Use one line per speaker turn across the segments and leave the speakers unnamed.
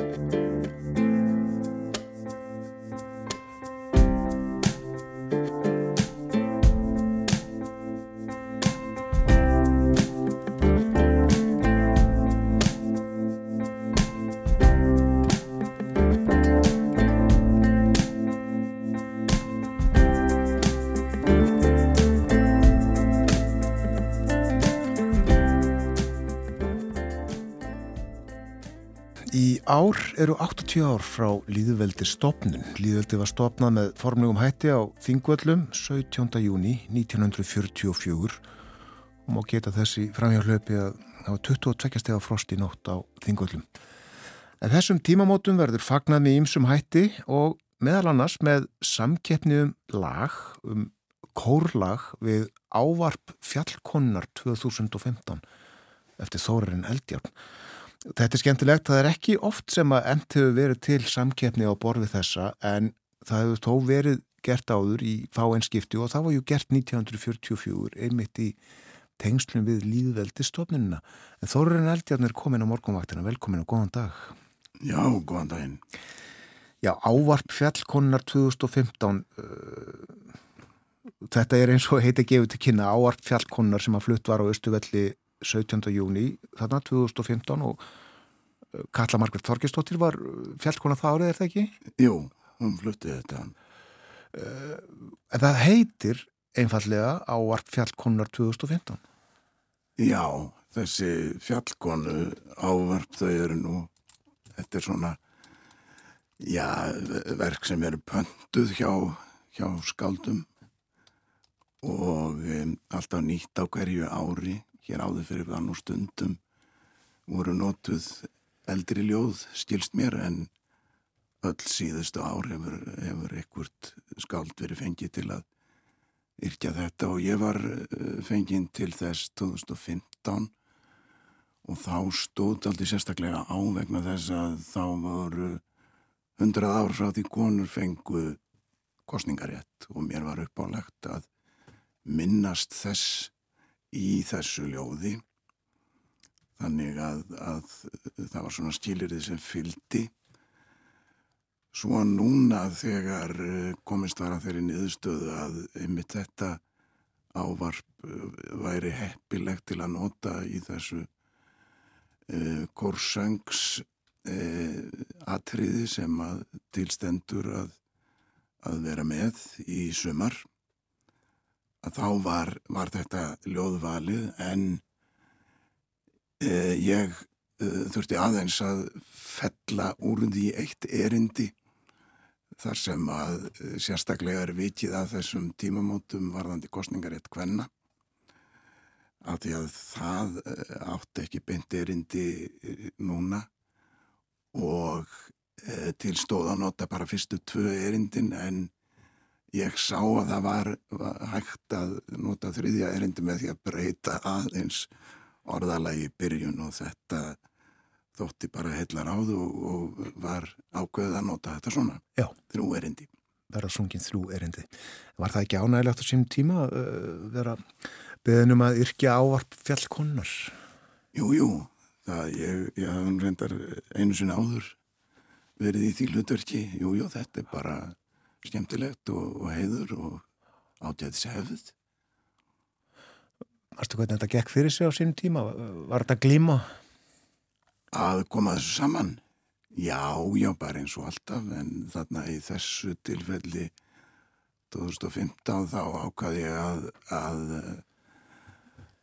Música ár eru 80 ár frá Líðveldi stopnun. Líðveldi var stopnað með formlegum hætti á Þingvöllum 17. júni 1944 og má geta þessi framhjálplöpi að það var 22 steg af frost í nótt á Þingvöllum. En þessum tímamótum verður fagnað með ýmsum hætti og meðal annars með samkeppni um lag, um kórlag við ávarp fjallkonnar 2015 eftir Þórarinn Eldjárn. Þetta er skemmtilegt, það er ekki oft sem að end hefur verið til samkeppni á borfið þessa en það hefur tó verið gert áður í fáeinskipti og það var ju gert 1944 einmitt í tengslum við líðveldistofnunina. En Þorurinn Eldjarn er komin á morgunvaktina, velkomin og góðan dag.
Já, góðan daginn.
Já, ávarp fjallkonnar 2015, þetta er eins og heiti gefið til kynna, ávarp fjallkonnar sem að flutt var á Östuvelli 17. júni þarna 2015 og uh, Katla Margrit Þorgestóttir var uh, fjallkona það árið, er það ekki?
Jú, hún fluttið þetta
uh, En það heitir einfallega ávarp fjallkonar 2015
Já, þessi fjallkonu ávarp þau eru nú þetta er svona já, verk sem eru pöntuð hjá, hjá skaldum og um, alltaf nýtt á hverju ári hér áður fyrir þann og stundum. Voru notuð eldri ljóð stilst mér en öll síðustu ár hefur, hefur ekkert skald verið fengið til að yrkja þetta. Og ég var eh, fengið til þess 2015 og þá stóð aldrei sérstaklega á vegna þess að þá voru hundrað ár frá því konur fengu kostningarétt og mér var uppálegt að minnast þess í þessu ljóði. Þannig að, að það var svona skilirði sem fyldi svo núna þegar eh, komist var að þeirri niðurstöðu að einmitt þetta ávarp eh, væri heppilegt til að nota í þessu uh, korsöngs uh, atriði sem að tilstendur að, að vera með í sumar að þá var, var þetta ljóðvalið en eh, ég eh, þurfti aðeins að fella úr því eitt erindi þar sem að eh, sérstaklega er vikið að þessum tímamótum varðandi kostningarétt hvenna af því að það átti ekki beint erindi núna og til stóð að nota bara fyrstu tvö erindin en ég sá að það var, var hægt að nota þriðja erindi með því að breyta aðeins orðalagi byrjun og þetta þótti bara heillar áðu og, og var ákveðið að nota þetta svona.
Já.
þrjú erindi.
Vera sungin þrjú erindi. Var það ekki ánægilegt á sím tíma uh, vera beðinum að yrkja ávarp fjallkonnar?
Jú, jú. Það, ég, ég hafði reyndar einu sinna áður verið í því hlutverki. Jú, jú, þetta er bara skemmtilegt og, og heiður og átjæðis hefð.
Varstu hvernig þetta gekk fyrir sig á sínum tíma? Var þetta glíma?
Að koma þessu saman? Já, já, bara eins og alltaf, en þarna í þessu tilfelli 2015 þá ákvaði ég að, að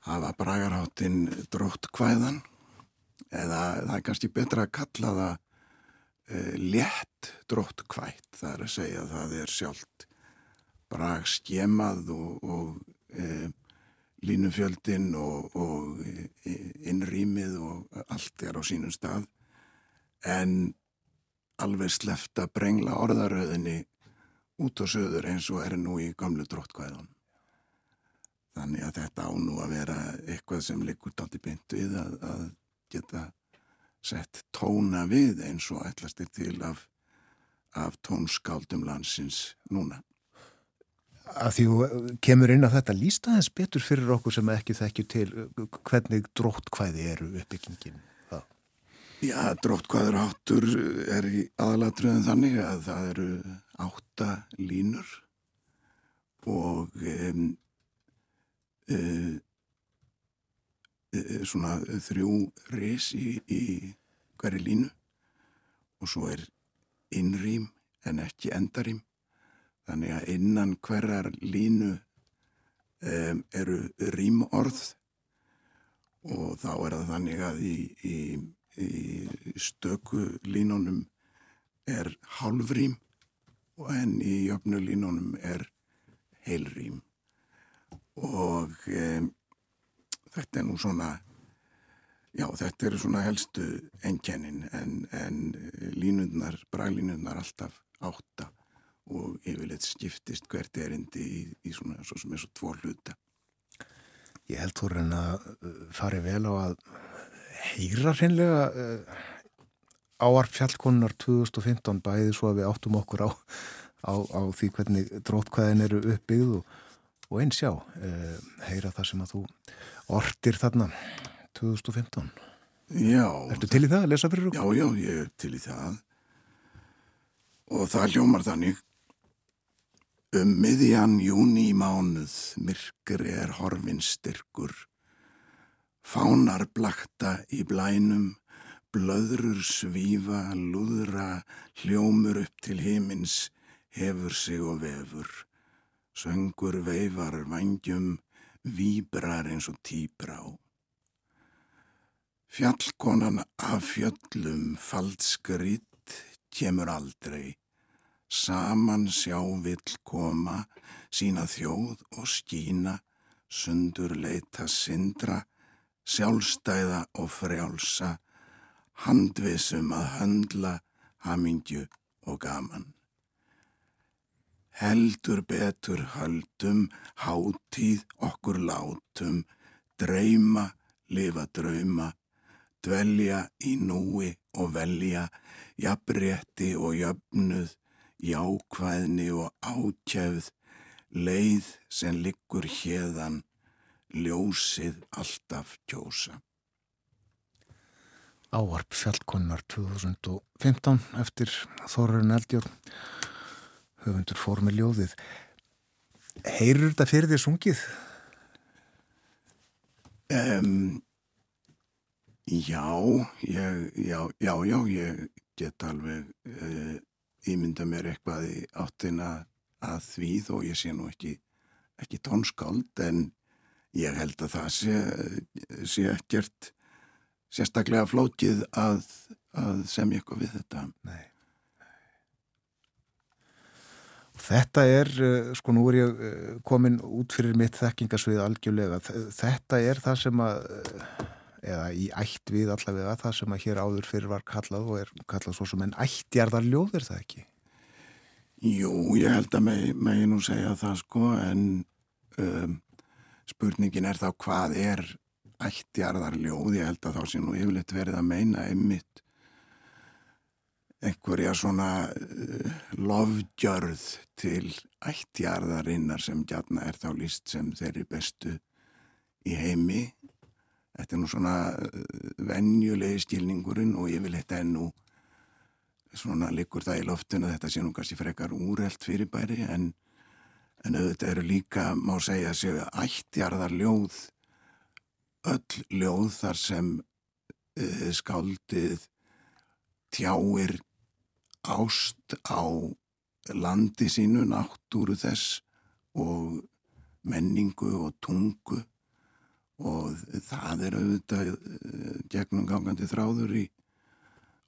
hafa bragarháttinn drótt hvæðan eða það er kannski betra að kalla það uh, létt drótt hvætt, það er að segja að það er sjálft brag skemað og, og uh, línufjöldin og, og uh, innrýmið og allt er á sínum stað en alveg sleft að brengla orðaröðinni út og söður eins og er nú í gamlu dróttkvæðan. Þannig að þetta á nú að vera eitthvað sem likur dátti beint við að, að geta sett tóna við eins og ætlast er til af, af tónskáldum landsins núna.
Að því kemur inn á þetta lísta þess betur fyrir okkur sem ekki þekkju til hvernig dróttkvæði eru uppbyggingin það?
Já, dróttkvæður áttur er í aðalatriðin þannig að það eru átta línur og um, uh, uh, svona þrjú ris í, í hverju línu og svo er innrým en ekki endarým þannig að innan hverjar línu um, eru rýmorð og þá er það þannig að í, í, í stöku línunum er hálfrým en í jöfnu línunum er heilrým og um, þetta er nú svona Já, þetta eru svona helstu enkennin en, en línundnar, braglínundnar alltaf átta og yfirleitt skiptist hvert erindi í, í svona svo sem er svo tvo hluta.
Ég held þú reyna uh, fari vel á að heyra hreinlega uh, áarp fjallkonunar 2015 bæði svo að við áttum okkur á, á, á því hvernig drótkvæðin eru uppbyggð og, og eins já, uh, heyra það sem að þú ortir þarna 2015.
Já.
Ertu til í það að lesa fyrir okkur?
Já, já, ég er til í það. Og það hljómar þannig. Um miðjan júni mánuð myrkur er horfin styrkur. Fánar blakta í blænum, blöðrur svífa, lúðra, hljómur upp til himins, hefur sig og vefur. Söngur veifar vangjum, víbrar eins og tíbrá. Fjallkonan af fjöllum faldskritt kemur aldrei, saman sjá vill koma, sína þjóð og skína, sundur leita sindra, sjálfstæða og frjálsa, handvisum að höndla, hamingju og gaman. Heldur betur höldum, hátíð okkur látum, dreyma, lifa drauma, dvelja í núi og velja, jafnrétti og jöfnuð, jákvæðni og ákjæfð, leið sem liggur hérðan, ljósið alltaf kjósa.
Áarp fjallkonnar 2015 eftir Þorrun Eldjórn, höfundur fór með ljóðið. Heyrur þetta fyrir því sungið?
Um, Já, ég, já, já, já, ég get alveg uh, ímynda mér eitthvað í áttina að því þó ég sé nú ekki, ekki tónskáld en ég held að það sé, sé ekkert sérstaklega flókið að, að semja eitthvað við þetta.
Nei. Þetta er, sko nú er ég komin út fyrir mitt þekkingasvið algjörlega, þetta er það sem að eða í ætt við allavega það sem að hér áður fyrir var kallað og er kallað svo sem en ættjarðar ljóð er það ekki?
Jú, ég held að megi meg nú segja það sko en um, spurningin er þá hvað er ættjarðar ljóð, ég held að þá sé nú yfirleitt verið að meina einmitt einhverja svona uh, lofgjörð til ættjarðarinnar sem gætna er þá líst sem þeirri bestu í heimi Þetta er nú svona eh, vennjulegi skilningurinn og ég vil þetta ennú svona likur það í loftinu þetta sé nú kannski frekar úrelt fyrirbæri en, en auðvitað eru líka má segja að séu ættjarðar ljóð öll ljóð þar sem uh, skáldið tjáir ást á landi sínu, náttúru þess og menningu og tungu og það er auðvitað eh, gegnum gangandi þráður í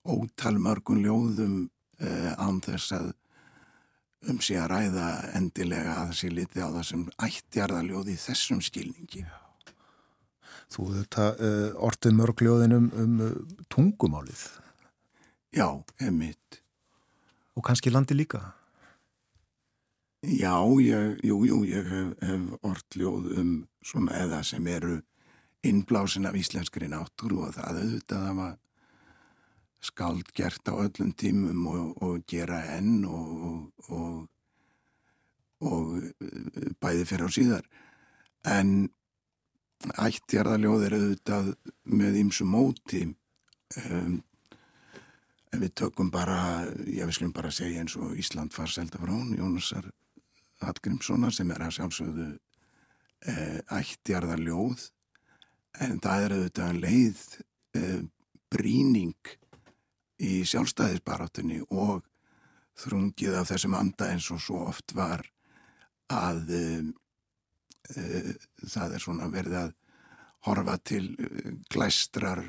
ótalmörgun ljóðum eh, án þess að um sig að ræða endilega að sé litið á það sem ættjarðaljóð í þessum skilningi.
Þú auðvitað uh, ortið mörgljóðin um, um uh, tungumálið.
Já, emitt.
Og kannski landi líka?
Já, ég, jú, jú, ég hef, hef ortljóð um svona eða sem eru innblásin af íslenskri náttúru og það auðvitað að maður skáld gert á öllum tímum og, og gera enn og, og, og bæði fyrir á síðar. En ættjarðaljóð er auðvitað með ýmsu móti. Um, En við tökum bara, ég við skulum bara segja eins og Ísland far selda frá hún, Jónasar Hallgrímssonar sem er að sjálfsögðu eh, ættjarðar ljóð en það er auðvitað leið eh, bríning í sjálfstæðisbaráttunni og þrungið af þessum anda eins og svo oft var að eh það er svona verið að horfa til glæstrar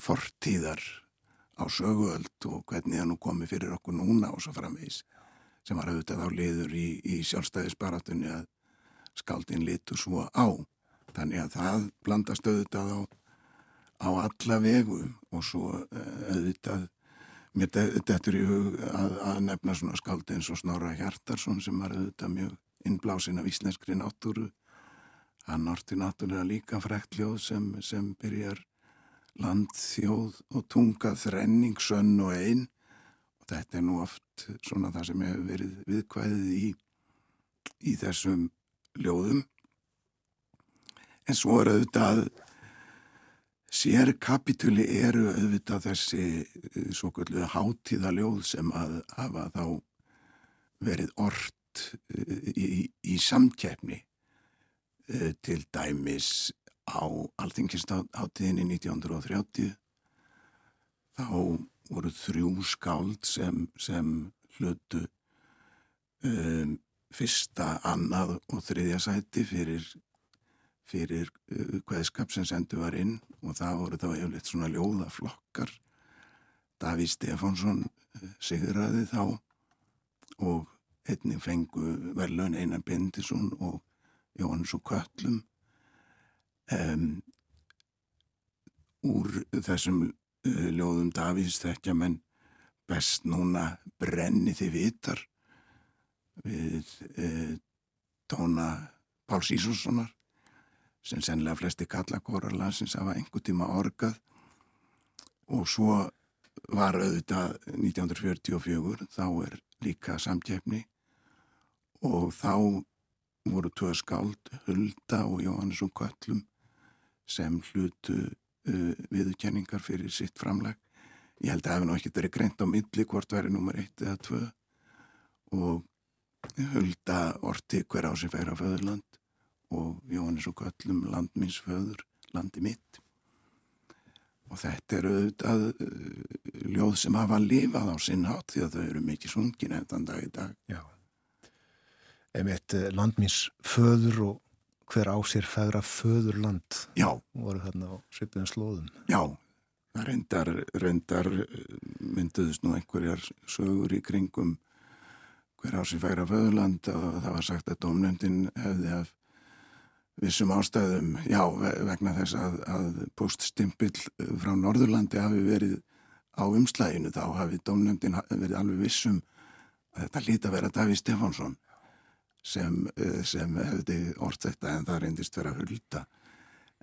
fortíðar á söguöld og hvernig það nú komi fyrir okkur núna og svo framvegis sem var auðvitað á liður í, í sjálfstæðisbaratunni að skaldin litur svo á. Þannig að það blandast auðvitað á, á alla vegu og svo eh, auðvitað mér dettur í hug að, að nefna svona skaldin svo Snorra Hjartarsson sem var auðvitað mjög innblásin af íslenskri náttúru. Hann orti náttúrulega líka frekt ljóð sem, sem byrjar land, þjóð og tunga þrenning, sönn og einn þetta er nú oft svona það sem hefur verið viðkvæðið í, í þessum ljóðum. En svo er auðvitað sér kapituli eru auðvitað þessi eh, svo kvöldu hátíðaljóð sem að hafa þá verið orrt eh, í, í samkjæfni eh, til dæmis á alþingistátiðinni 1930 þá voru þrjú skáld sem, sem hlutu um, fyrsta, annað og þriðja sæti fyrir, fyrir uh, hvaðskap sem sendu var inn. Og það voru þá eflitt svona ljóðaflokkar. Daví Stefánsson uh, sigurraði þá og einnig fengu velun Einar Bindisson og Jóhannes og Köllum um, úr þessum ljóðum Davís þekkja menn best núna brenni þið vitar við uh, tóna Páls Ísússonar sem sennilega flesti kallakórar sem hafa einhver tíma orgað. Og svo var auðvitað 1944 þá er líka samtjefni og þá voru tvö skáld Hulda og Jóhannes og Köllum sem hlutu uh, viðkenningar fyrir sitt framlag. Ég held að það hefði náttúrulega ekki verið greint á milli hvort verið nummer eitt eða tvö og hulda orti hver á sig færa föðurland og Jóhannes og Köllum landmins föður, landi mitt. Og þetta eru auðvitað uh, ljóð sem hafa lifað á sinnhátt því að þau eru mikið sungin eftir dag í dag.
Já. Emitt uh, landmins föður og hver á sér fegra föðurland
Já.
voru þarna á svipiðan slóðum.
Já, það reyndar, reyndar mynduðist nú einhverjar sögur í kringum hver á sér fegra föðurland og það var sagt að domnöndin hefði af vissum ástæðum, já, vegna þess að, að poststimpill frá Norðurlandi hafi verið á umslæginu þá hafi domnöndin verið alveg vissum að þetta líti að vera Daví Stefánsson sem, eh, sem hefði orð þetta en það reyndist vera hulda.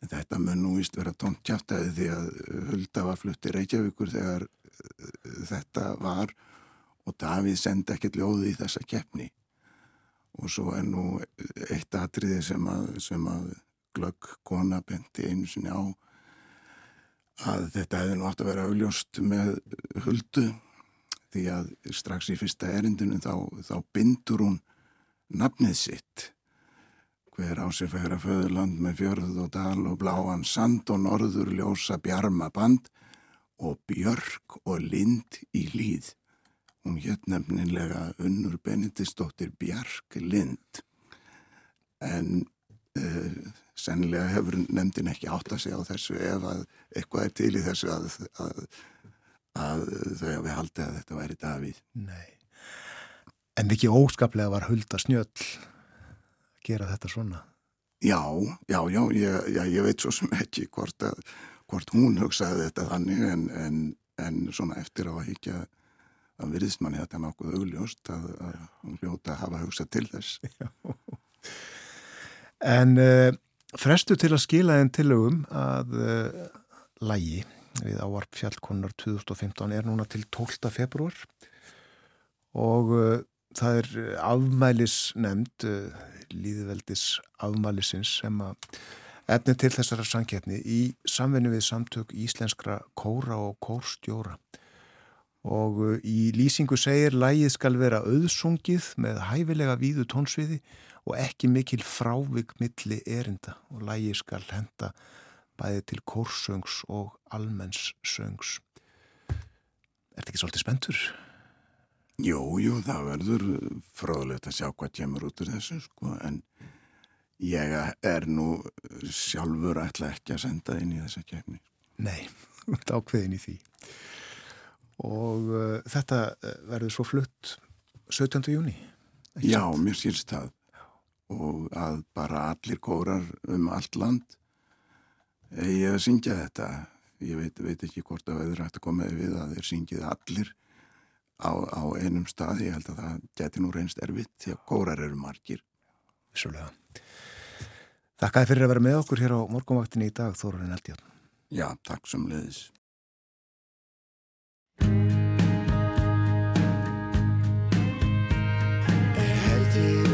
En þetta mun nú íst vera tónt kjátaði því að hulda var flutti Reykjavíkur þegar eh, þetta var og Davíð sendi ekkert ljóði í þessa keppni. Og svo er nú eitt atriði sem að, sem að glögg kona benti einu sinni á að þetta hefði nú átt að vera auðljóst með huldu því að strax í fyrsta erindinu þá, þá bindur hún nafnið sitt. Hver á sér færa föðurland með fjörð og dal og bláan sand og norður ljósa bjarma band og björk og lind í líð. Hún hétt nefnilega unnur Benedistóttir Bjark Lind. En uh, sennilega hefur nefndin ekki átt að segja á þessu ef að eitthvað er til í þessu að, að, að þau hafi haldið að þetta væri Davíð.
Nei. En ekki óskaplega var Hulda Snjöll að gera þetta svona?
Já, já, já, ég, já, ég veit svo sem ekki hvort, að, hvort hún hugsaði þetta þannig en, en, en svona eftir á að higgja að virðist manni þetta nokkuð augljóst að, að hún hljóta að hafa hugsað til þess.
Já. En uh, frestu til að skila einn tilögum að uh, lægi við áarp fjallkonar 2015 er núna til 12. februar og uh, það er eh, afmælis nefnd, eh, líðveldis afmælisins sem að efni til þessara sankjætni í samvinni við samtök íslenskra kóra og kórstjóra og uh, í lýsingu segir lægið skal vera auðsungið með hæfilega víðu tónsviði og ekki mikil frávik milli erinda og lægið skal henda bæði til kórsöngs og almenns söngs. Er þetta ekki svolítið spentur?
Jú, jú, það verður fróðilegt að sjá hvað kemur út úr þessu sko, en ég er nú sjálfur ætla ekki að senda inn í þessa kemni.
Nei, þetta ákveðin í því og uh, þetta uh, verður svo flutt 17. júni
Já, mér sýrst það og að bara allir kórar um allt land ég hef syngjað þetta ég veit, veit ekki hvort að veður hægt að koma við að þeir syngjið allir á, á einum stað. Ég held að það geti nú reynst erfitt því að kórar eru margir.
Vissulega. Þakkaði fyrir að vera með okkur hér á morgunvaktinni í dag Þórarinn Eldjárn.
Já, takk sem leiðis
verður kannski aftur